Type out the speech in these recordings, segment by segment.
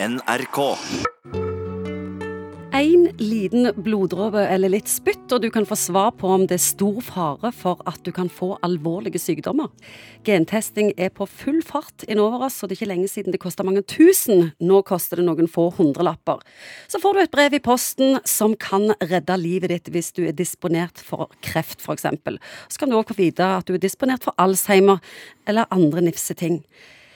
NRK. En liten bloddråpe eller litt spytt, og du kan få svar på om det er stor fare for at du kan få alvorlige sykdommer. Gentesting er på full fart innover oss, og det er ikke lenge siden det kosta mange tusen. Nå koster det noen få hundrelapper. Så får du et brev i posten som kan redde livet ditt hvis du er disponert for kreft, f.eks. Så kan du òg få vite at du er disponert for Alzheimer eller andre nifseting.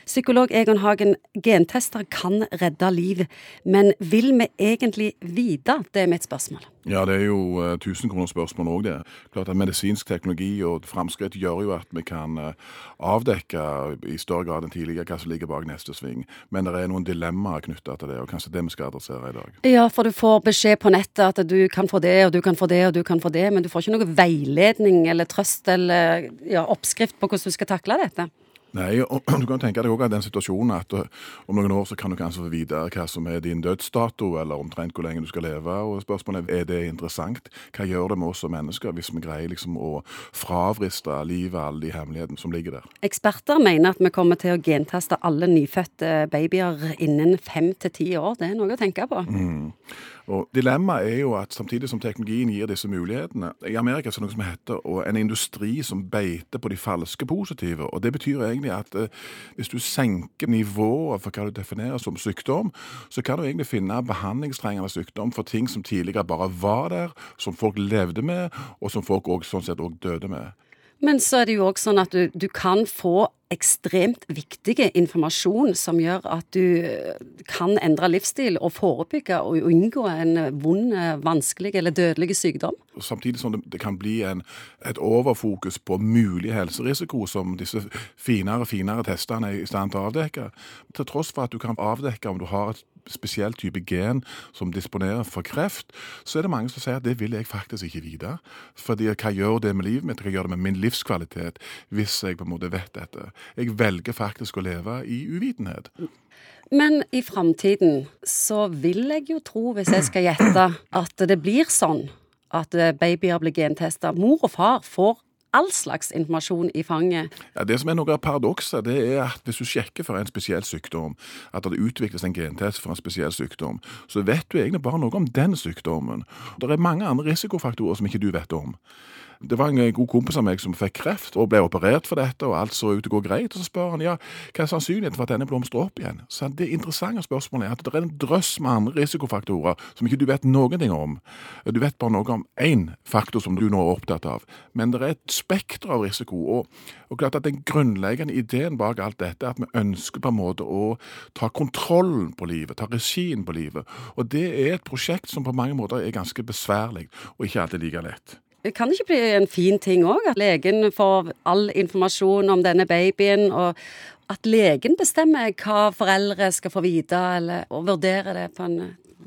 Psykolog Egon Hagen, gentester kan redde liv, men vil vi egentlig vite? Det er mitt spørsmål. Ja, det er jo uh, tusenkronersspørsmål òg, det. Klart at Medisinsk teknologi og framskritt gjør jo at vi kan uh, avdekke i større grad enn tidligere hva som ligger bak neste sving. Men det er noen dilemmaer knytta til det, og kanskje det vi skal adressere i dag. Ja, for du får beskjed på nettet at du kan få det, og du kan få det, og du kan få det, men du får ikke noe veiledning eller trøst eller ja, oppskrift på hvordan du skal takle dette. Nei, og du kan tenke deg også at den situasjonen at uh, om noen år så kan du kanskje få vite hva som er din dødsdato, eller omtrent hvor lenge du skal leve. og Spørsmålet er er det interessant. Hva gjør det med oss som mennesker hvis vi greier liksom å fravriste livet alle de hemmelighetene som ligger der? Eksperter mener at vi kommer til å gentaste alle nyfødte babyer innen fem til ti år. Det er noe å tenke på. Mm. Og Dilemmaet er jo at samtidig som teknologien gir disse mulighetene I Amerika er det noe som heter en industri som beiter på de falske positive. og Det betyr egentlig at eh, hvis du senker nivået for hva du definerer som sykdom, så kan du egentlig finne behandlingstrengende sykdom for ting som tidligere bare var der, som folk levde med, og som folk også, sånn sett òg døde med. Men så er det jo også sånn at du, du kan få ekstremt viktige informasjon som gjør at du eh, kan endre livsstil og forebygge og unngå en vond, vanskelig eller dødelig sykdom. Samtidig som det, kan bli en, et overfokus på mulig helserisiko, som disse finere og finere testene er i stand til å avdekke. Til tross for at du kan avdekke om du har et spesiell type gen som disponerer for kreft, så er det mange som sier at det vil jeg faktisk ikke vite. Fordi hva gjør det med livet mitt, hva gjør det med min livskvalitet, hvis jeg på en måte vet dette? Jeg velger faktisk å leve i uvitenhet. Men i framtiden så vil jeg jo tro, hvis jeg skal gjette, at det blir sånn at babyer blir gentesta. Mor og far får all slags informasjon i fanget. Ja, Det som er noe av paradokset, det er at hvis du sjekker for en spesiell sykdom, at det utvikles en gentest for en spesiell sykdom, så vet du egentlig bare noe om den sykdommen. Det er mange andre risikofaktorer som ikke du vet om. Det var en god kompis av meg som fikk kreft og ble operert for dette, og alt så ut til å gå greit. Og så spør han ja, hva er sannsynligheten for at denne blomstrer opp igjen. Så Det interessante spørsmålet er at det er en drøss med andre risikofaktorer som ikke du vet noen ting om. Du vet bare noe om én faktor som du nå er opptatt av, men det er et spekter av risiko. Og, og klart at Den grunnleggende ideen bak alt dette er at vi ønsker på en måte å ta kontrollen på livet, ta regien på livet. Og det er et prosjekt som på mange måter er ganske besværlig, og ikke alltid like lett. Det kan ikke bli en fin ting òg, at legen får all informasjon om denne babyen, og at legen bestemmer hva foreldre skal få vite, eller, og vurdere det på en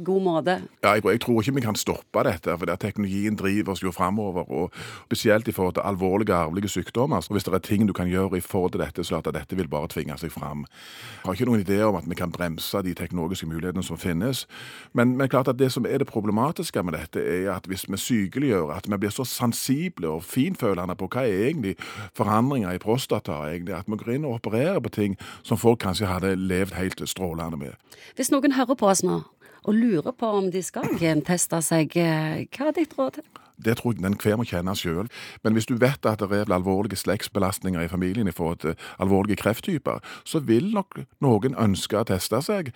god måte. Ja, jeg, jeg, tror ikke vi kan stoppe dette, for det teknologien driver oss jo framover. Og spesielt i forhold til alvorlige arvelige sykdommer. Så hvis det er ting du kan gjøre i forhold til dette, så at dette vil bare tvinge seg fram. Jeg har ikke noen idé om at vi kan bremse de teknologiske mulighetene som finnes. Men, men klart at det som er det problematiske med dette, er at hvis vi sykeliggjør, at vi blir så sensible og finfølende på hva er egentlig forandringer i prostata, egentlig, at vi går inn og opererer på ting som folk kanskje hadde levd helt strålende med. Hvis noen hører på oss nå og lurer på om de skal genteste seg. Eh, hva er ditt råd? Det tror jeg den hver må kjenne sjøl. Men hvis du vet at det er alvorlige slektsbelastninger i familien i forhold til alvorlige krefttyper, så vil nok noen ønske å teste seg.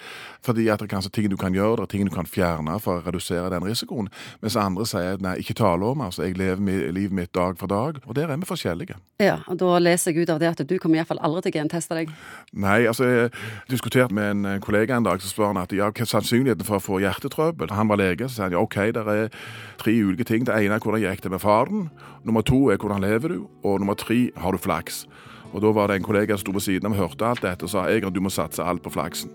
Fordi at det er kanskje ting du kan gjøre, det er ting du kan fjerne for å redusere den risikoen. Mens andre sier nei, ikke tale om, altså jeg lever livet mitt dag for dag. Og der er vi forskjellige. Ja, og da leser jeg ut av det at du kommer iallfall aldri til å genteste deg? Nei, altså jeg diskuterte med en kollega en dag, så spør han at ja, hva er sannsynligheten for å få hjertetrøbbel? Han var lege, så sa han ja, OK, det er tre ulike ting. Det ene ene er hvordan gikk det med faren. Nummer to er hvordan lever du. Og nummer tre har du flaks. Og da var det en kollega som sto på siden av og hørte alt dette og sa Egon, du må satse alt på flaksen.